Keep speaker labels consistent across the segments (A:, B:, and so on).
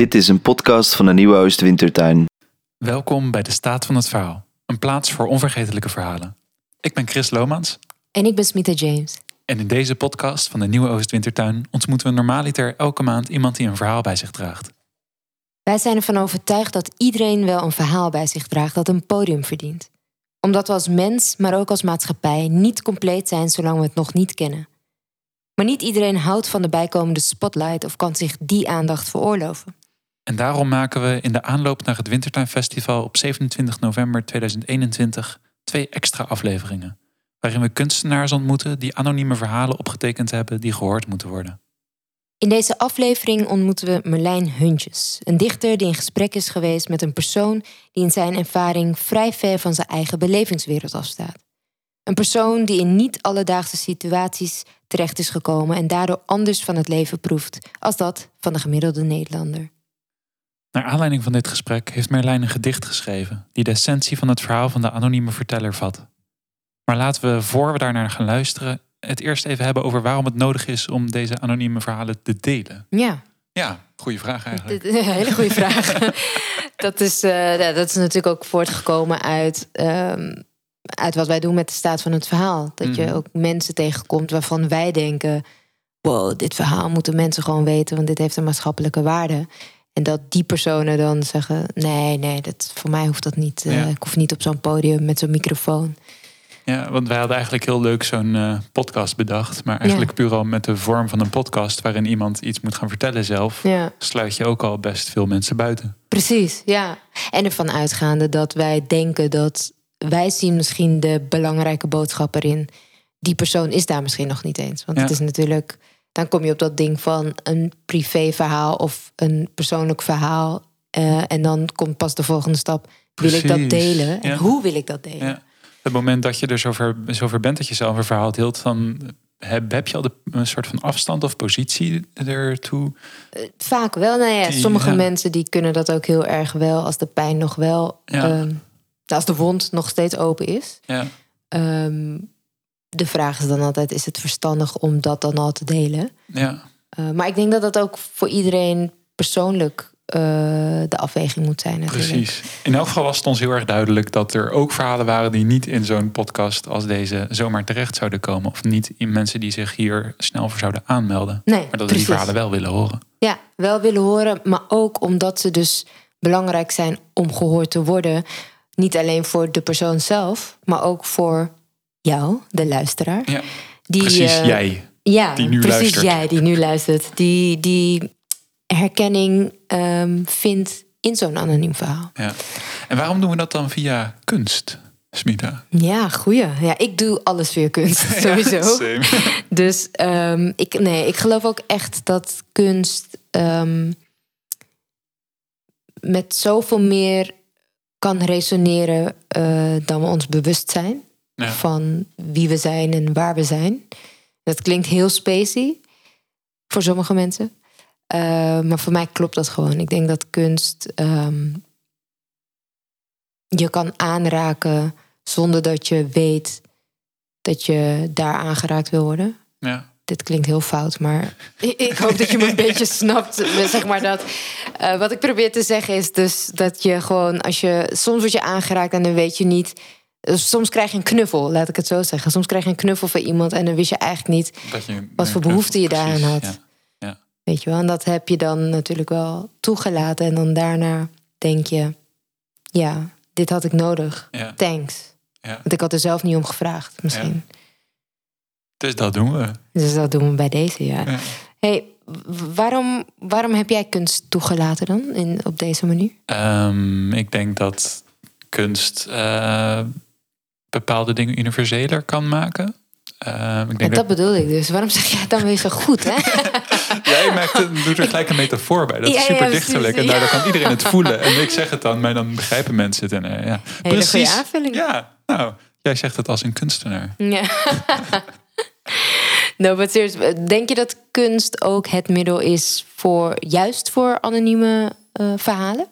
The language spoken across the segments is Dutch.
A: Dit is een podcast van de Nieuwe Oostwintertuin.
B: Welkom bij de Staat van het Verhaal, een plaats voor onvergetelijke verhalen. Ik ben Chris Lomans
C: En ik ben Smita James.
B: en in deze podcast van de Nieuwe Oostwintertuin ontmoeten we normaliter elke maand iemand die een verhaal bij zich draagt.
C: Wij zijn ervan overtuigd dat iedereen wel een verhaal bij zich draagt dat een podium verdient. Omdat we als mens, maar ook als maatschappij, niet compleet zijn zolang we het nog niet kennen. Maar niet iedereen houdt van de bijkomende spotlight of kan zich die aandacht veroorloven.
B: En daarom maken we in de aanloop naar het Wintertuinfestival op 27 november 2021 twee extra afleveringen. Waarin we kunstenaars ontmoeten die anonieme verhalen opgetekend hebben die gehoord moeten worden.
C: In deze aflevering ontmoeten we Merlijn Huntjes, een dichter die in gesprek is geweest met een persoon die in zijn ervaring vrij ver van zijn eigen belevingswereld afstaat. Een persoon die in niet alledaagse situaties terecht is gekomen en daardoor anders van het leven proeft als dat van de gemiddelde Nederlander.
B: Naar aanleiding van dit gesprek heeft Merlijn een gedicht geschreven die de essentie van het verhaal van de anonieme verteller vat. Maar laten we, voor we daarnaar gaan luisteren, het eerst even hebben over waarom het nodig is om deze anonieme verhalen te delen.
C: Ja,
B: Ja, goede vraag eigenlijk.
C: een hele goede vraag. dat, is, eh, dat is natuurlijk ook voortgekomen uit, ehm, uit wat wij doen met de staat van het verhaal. Dat je
B: Mhm.
C: ook mensen tegenkomt waarvan wij denken: wow, dit verhaal moeten mensen gewoon weten, want dit heeft een maatschappelijke waarde. En dat die personen dan zeggen: nee, nee, dat, voor mij hoeft dat niet. Eh,
B: Ja.
C: Ik hoef niet op zo'n podium met zo'n microfoon.
B: Ja, want wij hadden eigenlijk heel leuk zo'n eh, podcast bedacht. Maar eigenlijk puur al met de vorm van een podcast waarin iemand iets moet gaan vertellen zelf.
C: Ja.
B: Sluit je ook al best veel mensen buiten.
C: Precies, ja. En ervan uitgaande dat wij denken dat wij zien misschien de belangrijke boodschap erin. Die persoon is daar misschien nog niet eens. Want
B: Ja.
C: het is natuurlijk, dan kom je op dat ding van een privéverhaal of een persoonlijk verhaal. Eh, en dan komt pas de volgende stap. Wil ik dat delen? En
B: ja.
C: hoe wil ik dat delen?
B: Ja. Het moment dat je er zover, zover bent dat je zelf een verhaal deelt, dan heb, heb je al de, een soort van afstand of positie ertoe.
C: Vaak wel. Nou ja, sommige
B: ja.
C: mensen die kunnen dat ook heel erg wel als de pijn nog wel, ehm, als de wond nog steeds open is.
B: Ja.
C: Ehm, de vraag is dan altijd: is het verstandig om dat dan al te delen?
B: Ja.
C: Uh, maar ik denk dat dat ook voor iedereen persoonlijk uh, de afweging moet zijn. Natuurlijk.
B: Precies. In elk geval was het ons heel erg duidelijk dat er ook verhalen waren die niet in zo'n podcast als deze zomaar terecht zouden komen. Of niet in mensen die zich hier snel voor zouden aanmelden.
C: Nee,
B: maar dat we die verhalen wel willen horen.
C: Ja, wel willen horen, maar ook omdat ze dus belangrijk zijn om gehoord te worden. Niet alleen voor de persoon zelf, maar ook voor jou, de luisteraar.
B: Ja.
C: Die,
B: Precies,
C: eh,
B: jij.
C: Ja,
B: die nu
C: precies
B: luistert.
C: jij die nu luistert. Die, die herkenning ehm, vindt in zo'n anoniem verhaal.
B: Ja. En waarom doen we dat dan via kunst, Smita?
C: Ja, goeie. Ja, ik doe alles via kunst, sowieso. Dus ehm, ik, nee, ik geloof ook echt dat kunst ehm, met zoveel meer kan resoneren eh, dan we ons bewust zijn
B: Ja.
C: van wie we zijn en waar we zijn. Dat klinkt heel spacey voor sommige mensen. Eh, maar voor mij klopt dat gewoon. Ik denk dat kunst ehm, je kan aanraken zonder dat je weet dat je daar aangeraakt wil worden.
B: Ja.
C: Dit klinkt heel fout, maar ik ik hoop dat je me een beetje snapt. Zeg maar dat. eh, wat ik probeer te zeggen is dus dat je gewoon, als je soms word je aangeraakt en dan weet je niet. Eh, Soms krijg je een knuffel, laat ik het zo zeggen. Soms krijg je een knuffel van iemand en dan wist je eigenlijk niet
B: je,
C: Wat voor behoefte je daaraan had.
B: Ja.
C: Weet je wel, en dat heb je dan natuurlijk wel toegelaten. En dan daarna denk je, ja, dit had ik nodig.
B: Ja.
C: Thanks.
B: Ja.
C: Want ik had er zelf niet om gevraagd, misschien.
B: Dus dat doen we.
C: Dus dat doen we bij deze, ja.
B: Ja.
C: hey, waarom, waarom heb jij kunst toegelaten dan in, op deze manier?
B: Ehm, ik denk dat kunst eh, bepaalde dingen universeler kan maken. Ehm, ik
C: En
B: denk
C: dat bedoel ik dus. Waarom zeg jij het dan weer zo goed, hè?
B: Jij maakt, het- doet er gelijk een metafoor bij. Dat is
C: Ja,
B: super
C: precies.
B: dichterlijk. En daardoor kan iedereen het voelen. En ik zeg het dan, maar dan begrijpen mensen het. En, eh, ja.
C: Hele goede aanvulling.
B: Ja, nou, jij zegt het als een kunstenaar.
C: Ja. no, but serieus, denk je dat kunst ook het middel is voor juist voor anonieme eh, verhalen?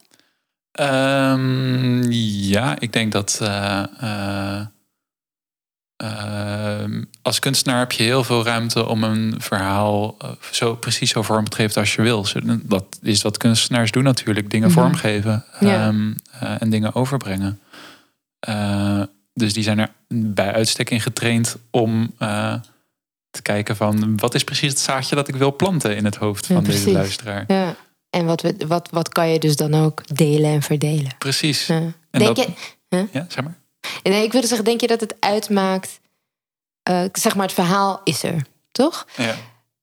B: Ehm, ja, ik denk dat. eh, eh, ehm, als kunstenaar heb je heel veel ruimte om een verhaal eh, zo precies zo vorm te geven als je wil. Dat is wat kunstenaars doen natuurlijk. Dingen
C: Mhm.
B: vormgeven
C: Ja.
B: ehm, eh, en dingen overbrengen. Dus die zijn er bij uitstek in getraind om te kijken van wat is precies het zaadje dat ik wil planten in het hoofd
C: Ja,
B: van deze luisteraar.
C: Ja. En wat, we, wat, wat kan je dus dan ook delen en verdelen?
B: Precies.
C: Ja.
B: En
C: Denk
B: dat-
C: je,
B: Ja, zeg maar.
C: nee, ik wilde zeggen, denk je dat het uitmaakt... eh, zeg maar, het verhaal is er, toch?
B: Ja.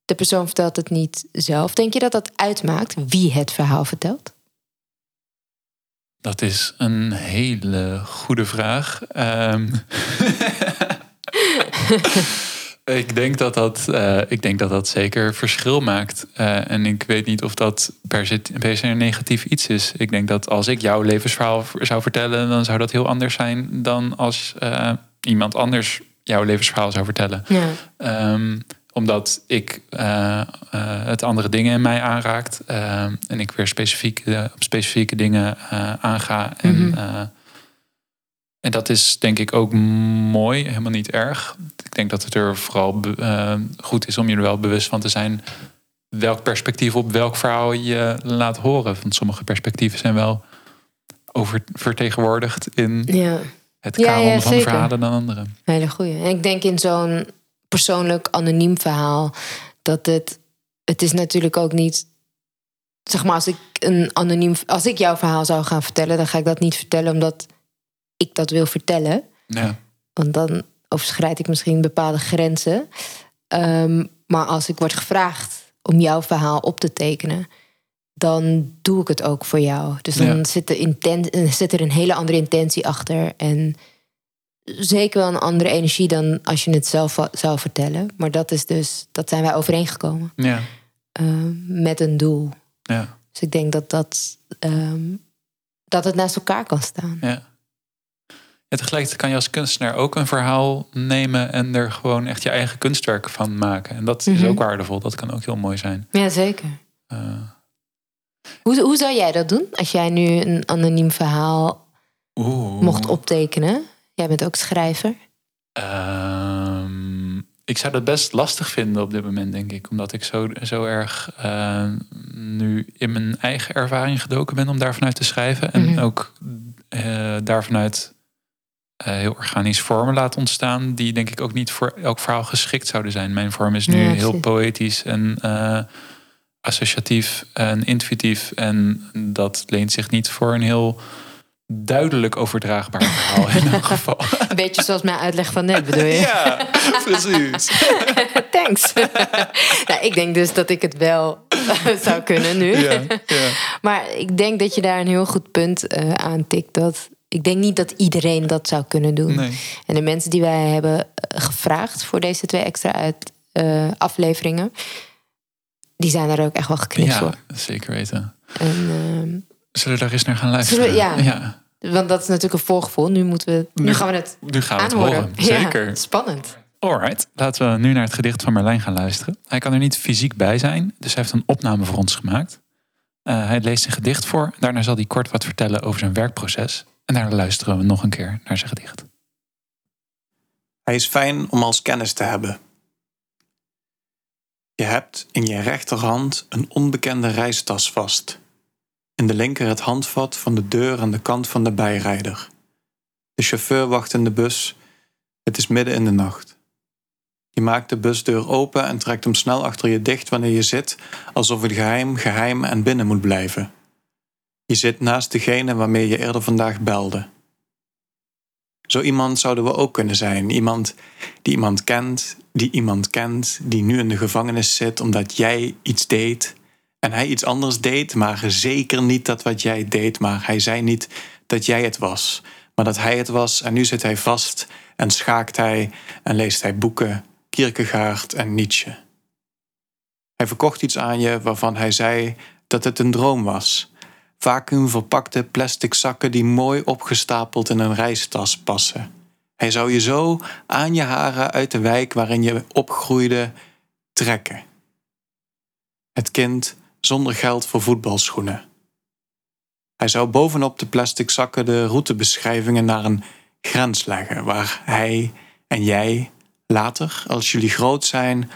C: De persoon vertelt het niet zelf. Denk je dat dat uitmaakt wie het verhaal vertelt?
B: Dat is een hele goede vraag. Ehm, ik, denk dat dat, eh, ik denk dat dat zeker verschil maakt. Eh, en ik weet niet of dat per se, per se een negatief iets is. Ik denk dat als ik jouw levensverhaal zou vertellen, dan zou dat heel anders zijn dan als eh, iemand anders jouw levensverhaal zou vertellen.
C: Ja.
B: Ehm, omdat ik het andere dingen in mij aanraakt. en ik weer specifiek, op specifieke dingen aanga. En,
C: Mhm.
B: en dat is denk ik ook mooi, helemaal niet erg. Ik denk dat het er vooral eh, goed is om je er wel bewust van te zijn. welk perspectief op welk verhaal je laat horen. Want sommige perspectieven zijn wel oververtegenwoordigd in
C: ja,
B: het
C: Ja, ja,
B: van verhalen dan andere.
C: hele goeie. En ik denk in zo'n persoonlijk anoniem verhaal... dat het... Het is natuurlijk ook niet... Zeg maar, als ik een anoniem... Als ik jouw verhaal zou gaan vertellen... dan ga ik dat niet vertellen omdat ik dat wil vertellen.
B: Ja,
C: Want dan overschrijd ik misschien bepaalde grenzen. Ehm, maar als ik word gevraagd om jouw verhaal op te tekenen, dan doe ik het ook voor jou. Dus dan
B: Ja.
C: zit, er eh, zit er een hele andere intentie achter. En zeker wel een andere energie dan als je het zelf zou vertellen. Maar dat is dus, dat zijn wij overeengekomen.
B: ja,
C: ehm, met een doel.
B: ja.
C: Dus ik denk dat dat, ehm, dat het naast elkaar kan staan.
B: Ja. En tegelijkertijd kan je als kunstenaar ook een verhaal nemen en er gewoon echt je eigen kunstwerk van maken. En dat is
C: Mhm.
B: ook waardevol. Dat kan ook heel mooi zijn.
C: Ja, zeker.
B: Eh,
C: Hoe, hoe zou jij dat doen als jij nu een anoniem verhaal
B: Oeh.
C: mocht optekenen? Jij bent ook schrijver.
B: Ehm, ik zou dat best lastig vinden op dit moment, denk ik. Omdat ik zo, zo erg eh, nu in mijn eigen ervaring gedoken ben om daar vanuit te schrijven. En
C: Mhm.
B: ook eh daar vanuit eh, heel organisch vormen laten ontstaan. Die denk ik ook niet voor elk verhaal geschikt zouden zijn. Mijn vorm is nu
C: Ja,
B: heel poëtisch en eh, associatief en intuïtief. En dat leent zich niet voor een heel duidelijk overdraagbaar verhaal in elk geval.
C: Een beetje zoals mijn uitleg van net, bedoel je?
B: Ja, precies.
C: Thanks. nou, ik denk dus dat ik het wel zou kunnen nu.
B: Ja, ja.
C: Maar ik denk dat je daar een heel goed punt eh aantikt. Dat, ik denk niet dat iedereen dat zou kunnen doen.
B: Nee.
C: En de mensen die wij hebben eh, gevraagd voor deze twee extra uit, eh, afleveringen... die zijn er ook echt wel geknipt
B: Ja,
C: voor.
B: zeker weten.
C: En, ehm,
B: Zullen we daar eens naar gaan luisteren?
C: We- ja.
B: ja.
C: Want dat is natuurlijk een voorgevoel. Nu, moeten we, nu
B: Nu-
C: gaan we het
B: Nu gaan we het
C: aanhoren.
B: horen.
C: Ja,
B: Zeker.
C: spannend.
B: Alright, laten we nu naar het gedicht van Marlijn gaan luisteren. Hij kan er niet fysiek bij zijn, dus hij heeft een opname voor ons gemaakt. Eh, hij leest een gedicht voor. Daarna zal hij kort wat vertellen over zijn werkproces. En daarna luisteren we nog een keer naar zijn gedicht.
D: Hij is fijn om als kennis te hebben. Je hebt in je rechterhand een onbekende reistas vast. In de linker het handvat van de deur aan de kant van de bijrijder. De chauffeur wacht in de bus. Het is midden in de nacht. Je maakt de busdeur open en trekt hem snel achter je dicht wanneer je zit, alsof het geheim geheim en binnen moet blijven. Je zit naast degene waarmee je eerder vandaag belde. Zo iemand zouden we ook kunnen zijn. Iemand die iemand kent, die iemand kent, die nu in de gevangenis zit omdat jij iets deed en hij iets anders deed, maar zeker niet dat wat jij deed, maar hij zei niet dat jij het was, maar dat hij het was en nu zit hij vast en schaakt hij en leest hij boeken, Kierkegaard en Nietzsche. Hij verkocht iets aan je waarvan hij zei dat het een droom was. Vacuümverpakte plastic zakken die mooi opgestapeld in een reistas passen. Hij zou je zo aan je haren uit de wijk waarin je opgroeide trekken. Het kind zonder geld voor voetbalschoenen. Hij zou bovenop de plastic zakken de routebeschrijvingen naar een grens leggen waar hij en jij later, als jullie groot zijn,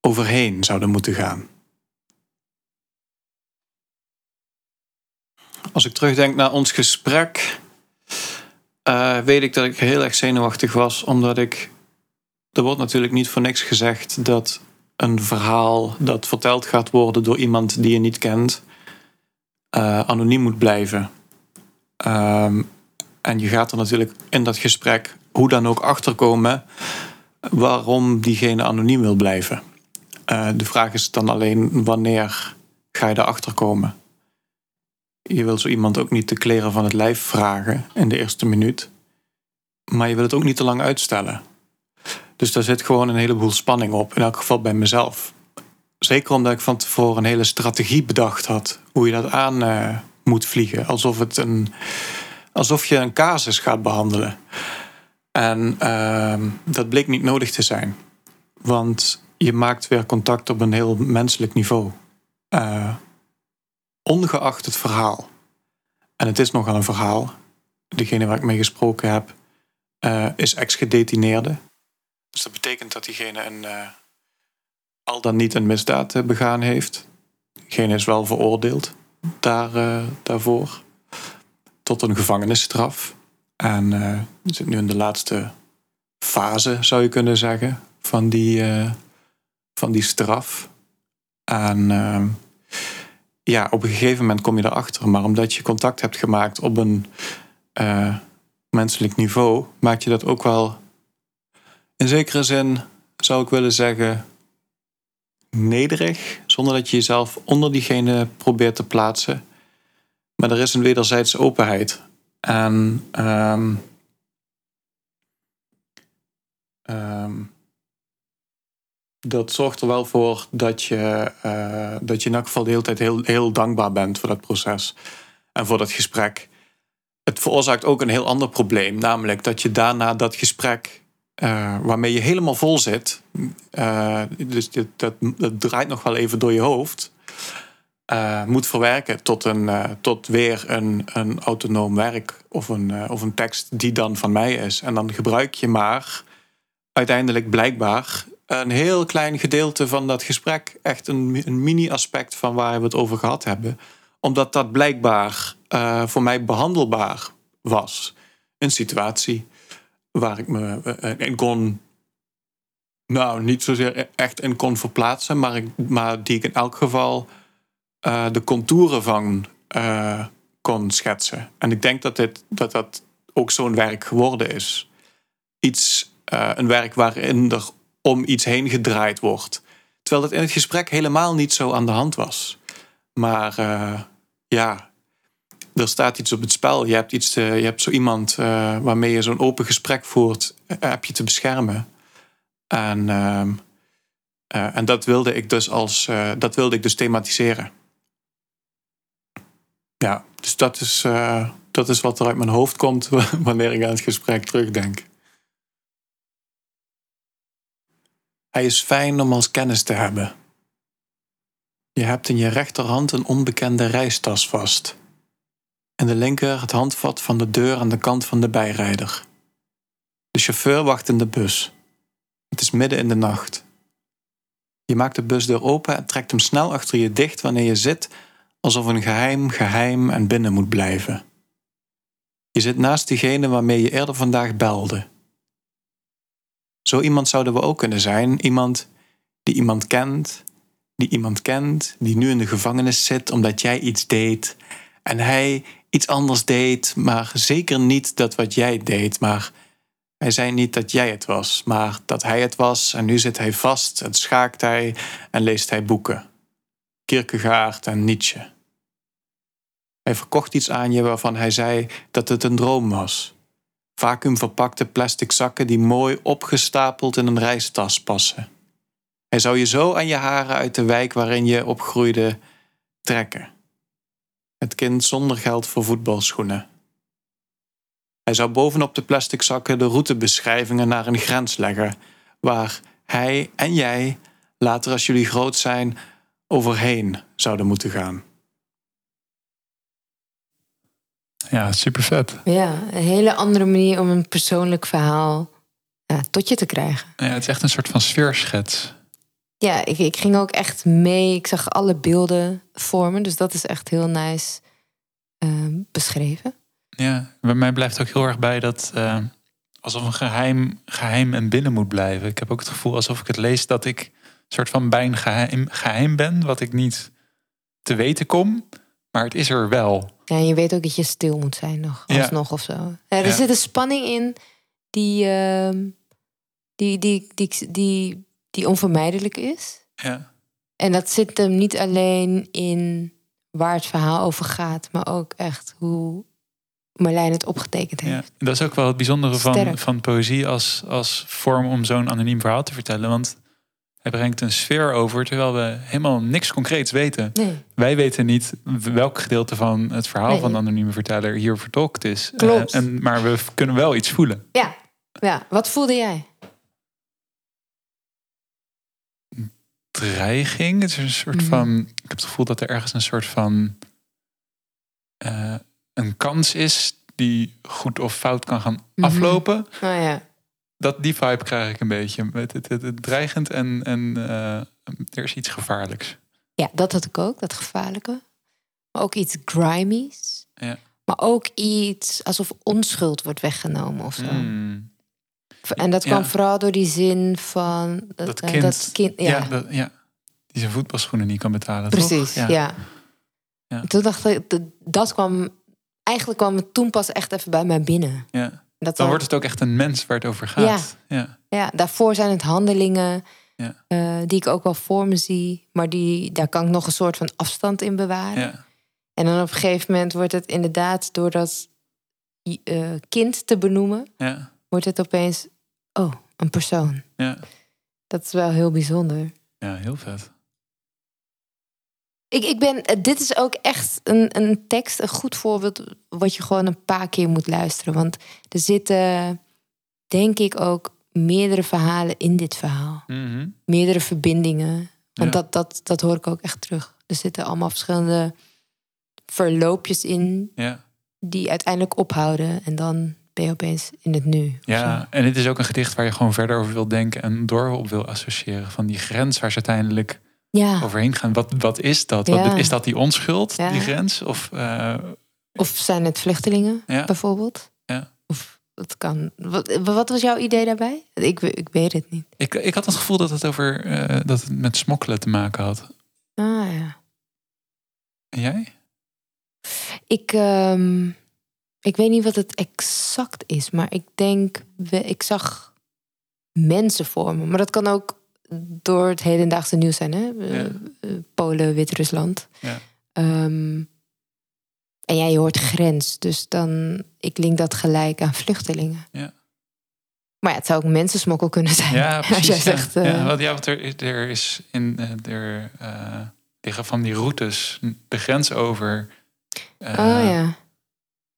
D: overheen zouden moeten gaan. Als ik terugdenk naar ons gesprek, uh, weet ik dat ik heel erg zenuwachtig was, omdat ik. Er wordt natuurlijk niet voor niks gezegd dat een verhaal dat verteld gaat worden door iemand die je niet kent, uh, anoniem moet blijven. Um, en je gaat er natuurlijk in dat gesprek hoe dan ook achterkomen waarom diegene anoniem wil blijven. Uh, de vraag is dan alleen wanneer ga je erachter komen. Je wil zo iemand ook niet de kleren van het lijf vragen in de eerste minuut. Maar je wil het ook niet te lang uitstellen. Dus daar zit gewoon een heleboel spanning op. In elk geval bij mezelf. Zeker omdat ik van tevoren een hele strategie bedacht had. Hoe je dat aan uh, moet vliegen. Alsof, het een, alsof je een casus gaat behandelen. En uh, dat bleek niet nodig te zijn. Want je maakt weer contact op een heel menselijk niveau. Uh, ongeacht het verhaal. En het is nogal een verhaal. Degene waar ik mee gesproken heb, uh, is ex-gedetineerde. Dus dat betekent dat diegene een, uh, al dan niet een misdaad begaan heeft. Diegene is wel veroordeeld daar, daarvoor. Tot een gevangenisstraf. En zit nu in de laatste fase, zou je kunnen zeggen, van die, van die straf. En ehm, ja, op een gegeven moment kom je erachter. Maar omdat je contact hebt gemaakt op een uh, menselijk niveau, maak je dat ook wel in zekere zin, zou ik willen zeggen, nederig. Zonder dat je jezelf onder diegene probeert te plaatsen. Maar er is een wederzijdse openheid. En um, um, dat zorgt er wel voor dat je, uh, dat je in elk geval de hele tijd heel, heel dankbaar bent voor dat proces en voor dat gesprek. Het veroorzaakt ook een heel ander probleem, namelijk dat je daarna dat gesprek uh, waarmee je helemaal vol zit, uh, dus dat, dat, draait nog wel even door je hoofd, moet verwerken tot, een, tot weer een, een autonoom werk of een, of een tekst die dan van mij is. En dan gebruik je maar uiteindelijk blijkbaar een heel klein gedeelte van dat gesprek, echt een, een mini-aspect van waar we het over gehad hebben, omdat dat blijkbaar uh, voor mij behandelbaar was. Een situatie waar ik me in kon, nou niet zozeer echt in kon verplaatsen, maar, ik, maar die ik in elk geval uh, de contouren van kon schetsen. En ik denk dat dit, dat, dat ook zo'n werk geworden is. Iets, een werk waarin er om iets heen gedraaid wordt. Terwijl dat in het gesprek helemaal niet zo aan de hand was. Maar uh, ja, er staat iets op het spel. Je hebt, iets, je hebt zo iemand uh, waarmee je zo'n open gesprek voert, heb je te beschermen. En, ehm, en dat wilde ik dus als dat wilde ik dus thematiseren. Ja, dus dat is, dat is wat er uit mijn hoofd komt wanneer ik aan het gesprek terugdenk. Hij is fijn om als kennis te hebben. Je hebt in je rechterhand een onbekende reistas vast. In de linker het handvat van de deur aan de kant van de bijrijder. De chauffeur wacht in de bus. Het is midden in de nacht. Je maakt de busdeur open en trekt hem snel achter je dicht wanneer je zit, alsof een geheim geheim en binnen moet blijven. Je zit naast diegene waarmee je eerder vandaag belde. Zo iemand zouden we ook kunnen zijn. Iemand die iemand kent, die iemand kent, die nu in de gevangenis zit omdat jij iets deed en hij iets anders deed, maar zeker niet dat wat jij deed, maar hij zei niet dat jij het was, maar dat hij het was en nu zit hij vast en schaakt hij en leest hij boeken. Kierkegaard en Nietzsche. Hij verkocht iets aan je waarvan hij zei dat het een droom was vacuümverpakte plastic zakken die mooi opgestapeld in een reistas passen. Hij zou je zo aan je haren uit de wijk waarin je opgroeide trekken. Het kind zonder geld voor voetbalschoenen. Hij zou bovenop de plastic zakken de routebeschrijvingen naar een grens leggen, waar hij en jij later als jullie groot zijn overheen zouden moeten gaan.
B: Ja, super vet.
C: Ja, een hele andere manier om een persoonlijk verhaal ja, tot je te krijgen.
B: Ja, het is echt een soort van sfeerschets.
C: Ja, ik, ik ging ook echt mee. Ik zag alle beelden vormen. Dus dat is echt heel nice ehm, beschreven.
B: Ja, bij mij blijft ook heel erg bij dat eh, alsof een geheim geheim en binnen moet blijven. Ik heb ook het gevoel alsof ik het lees dat ik een soort van bijna geheim, geheim ben, wat ik niet te weten kom, maar het is er wel.
C: Ja, en je weet ook dat je stil moet zijn nog,
B: Ja.
C: alsnog of zo. Ja, er
B: Ja.
C: zit een spanning in die, ehm, die, die, die, die, die onvermijdelijk is.
B: Ja,
C: En dat zit hem niet alleen in waar het verhaal over gaat, maar ook echt hoe Marlijn het opgetekend heeft.
B: ja. Dat is ook wel het bijzondere van, van poëzie als, als vorm om zo'n anoniem verhaal te vertellen. Want hij brengt een sfeer over, terwijl we helemaal niks concreets weten.
C: Nee,
B: Wij weten niet welk gedeelte van het verhaal
C: Nee.
B: van de anonieme verteller hier vertolkt is.
C: Klopt.
B: Eh, en, maar we kunnen wel iets voelen.
C: ja. ja. Wat voelde jij?
B: dreiging. Het is een soort
C: Mhm.
B: van. Ik heb het gevoel dat er ergens een soort van. eh, een kans is die goed of fout kan gaan
C: Mhm.
B: aflopen.
C: Oh ja.
B: Dat, die vibe krijg ik een beetje. Het, het, het, het dreigend en, en eh, er is iets gevaarlijks.
C: ja, dat had ik ook, dat gevaarlijke. Maar ook iets grimies.
B: Ja.
C: Maar ook iets alsof onschuld wordt weggenomen of zo.
B: Mm.
C: En dat kwam
B: Ja.
C: vooral door die zin van
B: Dat
C: eh,
B: kind.
C: dat kind ja,
B: Ja. dat, ja. Die zijn voetbalschoenen niet kan betalen. toch?
C: precies. Ja.
B: Ja.
C: En Toen dacht ik, dat- dat kwam. Eigenlijk kwam het toen pas echt even bij mij binnen.
B: Ja.
C: Dat
B: Dan wordt het ook echt een mens waar het over gaat. Ja.
C: Ja, daarvoor zijn het handelingen
B: Ja.
C: eh, die ik ook wel voor me zie. Maar die, daar kan ik nog een soort van afstand in bewaren.
B: Ja.
C: En dan op een gegeven moment wordt het inderdaad door dat eh, kind te benoemen,
B: Ja.
C: wordt het opeens, oh, een persoon.
B: Ja.
C: Dat is wel heel bijzonder.
B: ja, heel vet.
C: Ik, ik ben, eh, dit is ook echt een, een tekst, een goed voorbeeld, wat je gewoon een paar keer moet luisteren. Want er zitten, denk ik, ook meerdere verhalen in dit verhaal.
B: Mhm.
C: Meerdere verbindingen. Want
B: Ja.
C: dat, dat, dat hoor ik ook echt terug. Er zitten allemaal verschillende verloopjes in
B: Ja.
C: die uiteindelijk ophouden. En dan ben je opeens in het nu.
B: Ja, en dit is ook een gedicht waar je gewoon verder over wil denken en door op wil associëren. Van die grens waar ze uiteindelijk
C: ja.
B: overheen gaan. Wat, wat is dat? Wat. Is dat die onschuld,
C: Ja.
B: die grens? Of eh,
C: Of zijn het vluchtelingen bijvoorbeeld?
B: Ja.
C: Of het kan. Wat, wat was jouw idee daarbij? Ik, ik weet het niet.
B: ik, ik had het gevoel dat het over eh, dat het met smokkelen te maken had.
C: Ah ja.
B: En jij?
C: Ik, ehm, ik weet niet wat het exact is, maar ik denk, we, ik zag mensen voor me. Maar dat kan ook door het hedendaagse nieuws zijn, hè? Eh,
B: Ja.
C: eh, Polen, Wit-Rusland.
B: Ja.
C: Ehm, en ja, je hoort grens, dus dan, ik link dat gelijk aan vluchtelingen.
B: Ja.
C: Maar ja, het zou ook mensensmokkel kunnen zijn.
B: Ja, precies.
C: Als jij
B: ja.
C: zegt, eh,
B: ja, want, ja, want er, er is in er liggen van die routes de grens over.
C: oh ja.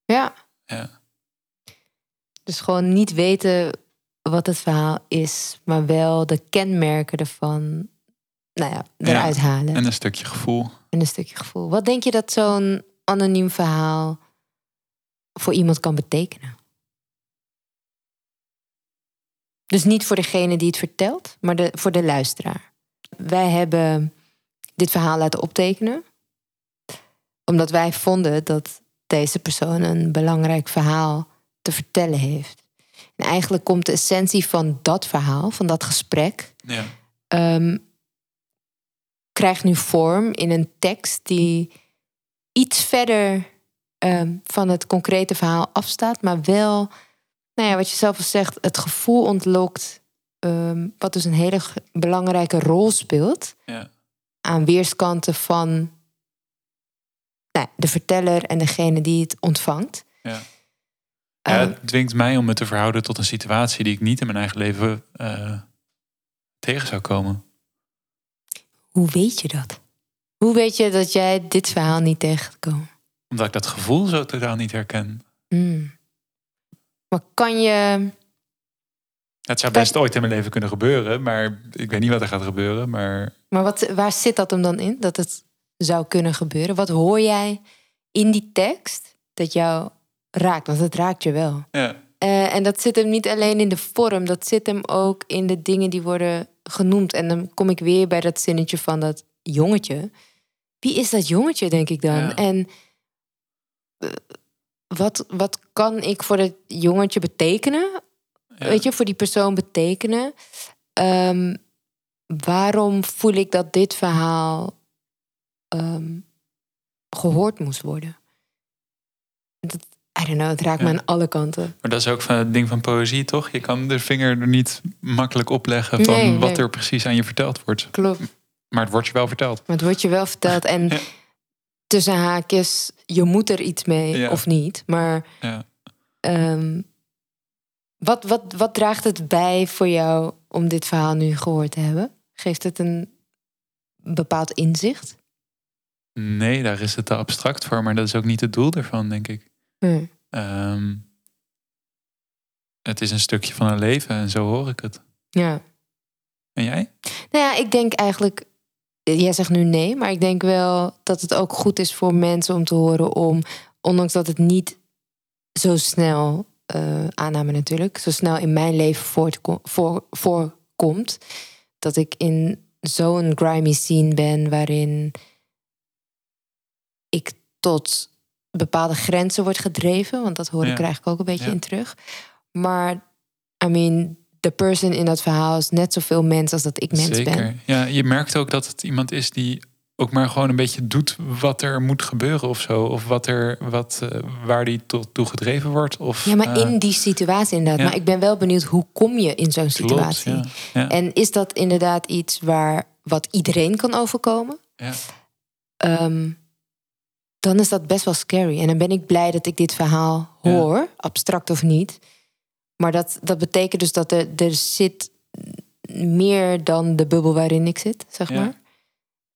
C: Ja.
B: ja.
C: Dus gewoon niet weten wat het verhaal is, maar wel de kenmerken ervan, nou ja, eruit halen.
B: En een stukje gevoel.
C: En een stukje gevoel. Wat denk je dat zo'n anoniem verhaal voor iemand kan betekenen? Dus niet voor degene die het vertelt, maar de, voor de luisteraar. Wij hebben dit verhaal laten optekenen, omdat wij vonden dat deze persoon een belangrijk verhaal te vertellen heeft. En eigenlijk komt de essentie van dat verhaal, van dat gesprek,
B: Ja.
C: ehm, krijgt nu vorm in een tekst die iets verder ehm, van het concrete verhaal afstaat, maar wel, nou ja, wat je zelf al zegt, het gevoel ontlokt, ehm, wat dus een hele belangrijke rol speelt
B: Ja.
C: aan weerskanten van nou, de verteller en degene die het ontvangt.
B: Ja. Ja,
C: Ehm,
B: het dwingt mij om me te verhouden tot een situatie die ik niet in mijn eigen leven eh, tegen zou komen.
C: hoe weet je dat? Hoe weet je dat jij dit verhaal niet tegenkomt?
B: Omdat ik dat gevoel zo totaal niet herken.
C: Hmm. Maar kan je
B: Het zou best ooit in mijn leven kunnen gebeuren, maar ik weet niet wat er gaat gebeuren. Maar
C: Maar wat, waar zit dat hem dan in? Dat het zou kunnen gebeuren? Wat hoor jij in die tekst dat jou raakt? Want het raakt je wel.
B: ja,
C: Eh, en dat zit hem niet alleen in de vorm, dat zit hem ook in de dingen die worden genoemd. En dan kom ik weer bij dat zinnetje van dat jongetje. Wie is dat jongetje, denk ik dan?
B: Ja.
C: En eh, wat, wat kan ik voor het jongetje betekenen?
B: Ja.
C: Weet je, voor die persoon betekenen? Ehm, waarom voel ik dat dit verhaal ehm, gehoord moest worden? I don't know, het raakt
B: Ja.
C: me aan alle kanten.
B: Maar dat is ook van het ding van poëzie, toch? Je kan de vinger er niet makkelijk op leggen van
C: Nee,
B: wat
C: nee.
B: er precies aan je verteld wordt.
C: Klopt.
B: Maar het wordt je wel verteld.
C: Maar het wordt je wel verteld. En
B: Ja.
C: tussen haakjes, je moet er iets mee
B: Ja.
C: of niet. Maar
B: Ja.
C: ehm, wat, wat, wat draagt het bij voor jou om dit verhaal nu gehoord te hebben? Geeft het een bepaald inzicht?
B: Nee, daar is het te abstract voor, maar dat is ook niet het doel ervan, denk ik.
C: Hm.
B: Ehm, het is een stukje van een leven en zo hoor ik het.
C: Ja.
B: En jij?
C: Nou ja, ik denk eigenlijk. Jij zegt nu nee, maar ik denk wel dat het ook goed is voor mensen om te horen om, ondanks dat het niet zo snel, eh aanname natuurlijk, zo snel in mijn leven voortko- voor, voorkomt, dat ik in zo'n grimy scene ben waarin ik tot bepaalde grenzen word gedreven, want dat hoor ik
B: Ja.
C: eigenlijk ook een beetje
B: Ja.
C: in terug. Maar, I mean, de person in dat verhaal is net zoveel mens als dat ik mens
B: Zeker.
C: ben.
B: Ja, je merkt ook dat het iemand is die ook maar gewoon een beetje doet wat er moet gebeuren of zo. Of wat er, wat, eh, waar die tot toe gedreven wordt. Of,
C: Ja, maar
B: eh,
C: in die situatie inderdaad.
B: ja.
C: Maar ik ben wel benieuwd, hoe kom je in zo'n situatie?
B: Ja,
C: En is dat inderdaad iets waar wat iedereen kan overkomen?
B: ja.
C: Ehm, dan is dat best wel scary. En dan ben ik blij dat ik dit verhaal
B: Ja.
C: hoor, abstract of niet. Maar dat, dat betekent dus dat er, er zit meer dan de bubbel waarin ik zit, zeg
B: Ja.
C: maar.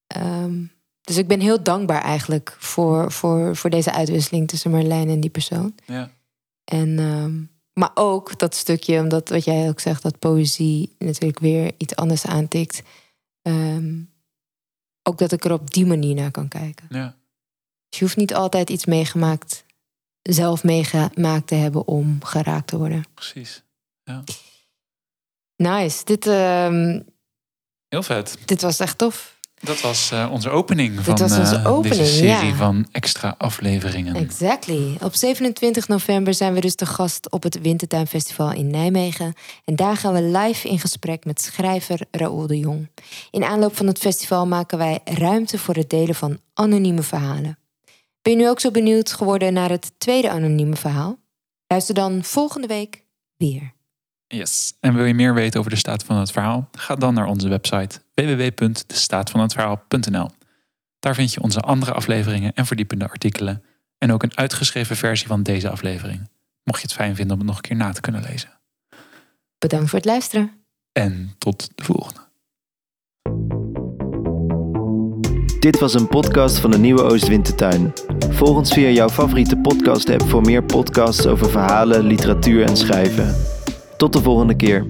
C: Ehm, dus ik ben heel dankbaar eigenlijk voor, voor, voor deze uitwisseling tussen Marlijn en die persoon.
B: ja.
C: En, ehm, maar ook dat stukje, omdat wat jij ook zegt, dat poëzie natuurlijk weer iets anders aantikt. Ehm, ook dat ik er op die manier naar kan kijken.
B: ja.
C: Dus je hoeft niet altijd iets meegemaakt, zelf meegemaakt te hebben om geraakt te worden.
B: precies.
C: Nice. Dit, ehm,
B: Heel vet.
C: dit was echt tof.
B: Dat was eh, onze opening van
C: onze
B: eh,
C: opening,
B: deze serie
C: ja.
B: van extra afleveringen.
C: Exactly. Op 27 november zijn we dus de gast op het Wintertuinfestival in Nijmegen. En daar gaan we live in gesprek met schrijver Raoul de Jong. In aanloop van het festival maken wij ruimte voor het delen van anonieme verhalen. Ben je nu ook zo benieuwd geworden naar het tweede anonieme verhaal? Luister dan volgende week weer.
B: Yes. En wil je meer weten over de staat van het verhaal? Ga dan naar onze website www.destaatvanhetverhaal.nl. Daar vind je onze andere afleveringen en verdiepende artikelen. En ook een uitgeschreven versie van deze aflevering. Mocht je het fijn vinden om het nog een keer na te kunnen lezen.
C: Bedankt voor het luisteren.
B: En tot de volgende.
A: Dit was een podcast van de Nieuwe Oostwintertuin. Volg ons via jouw favoriete podcast-app voor meer podcasts over verhalen, literatuur en schrijven. Tot de volgende keer.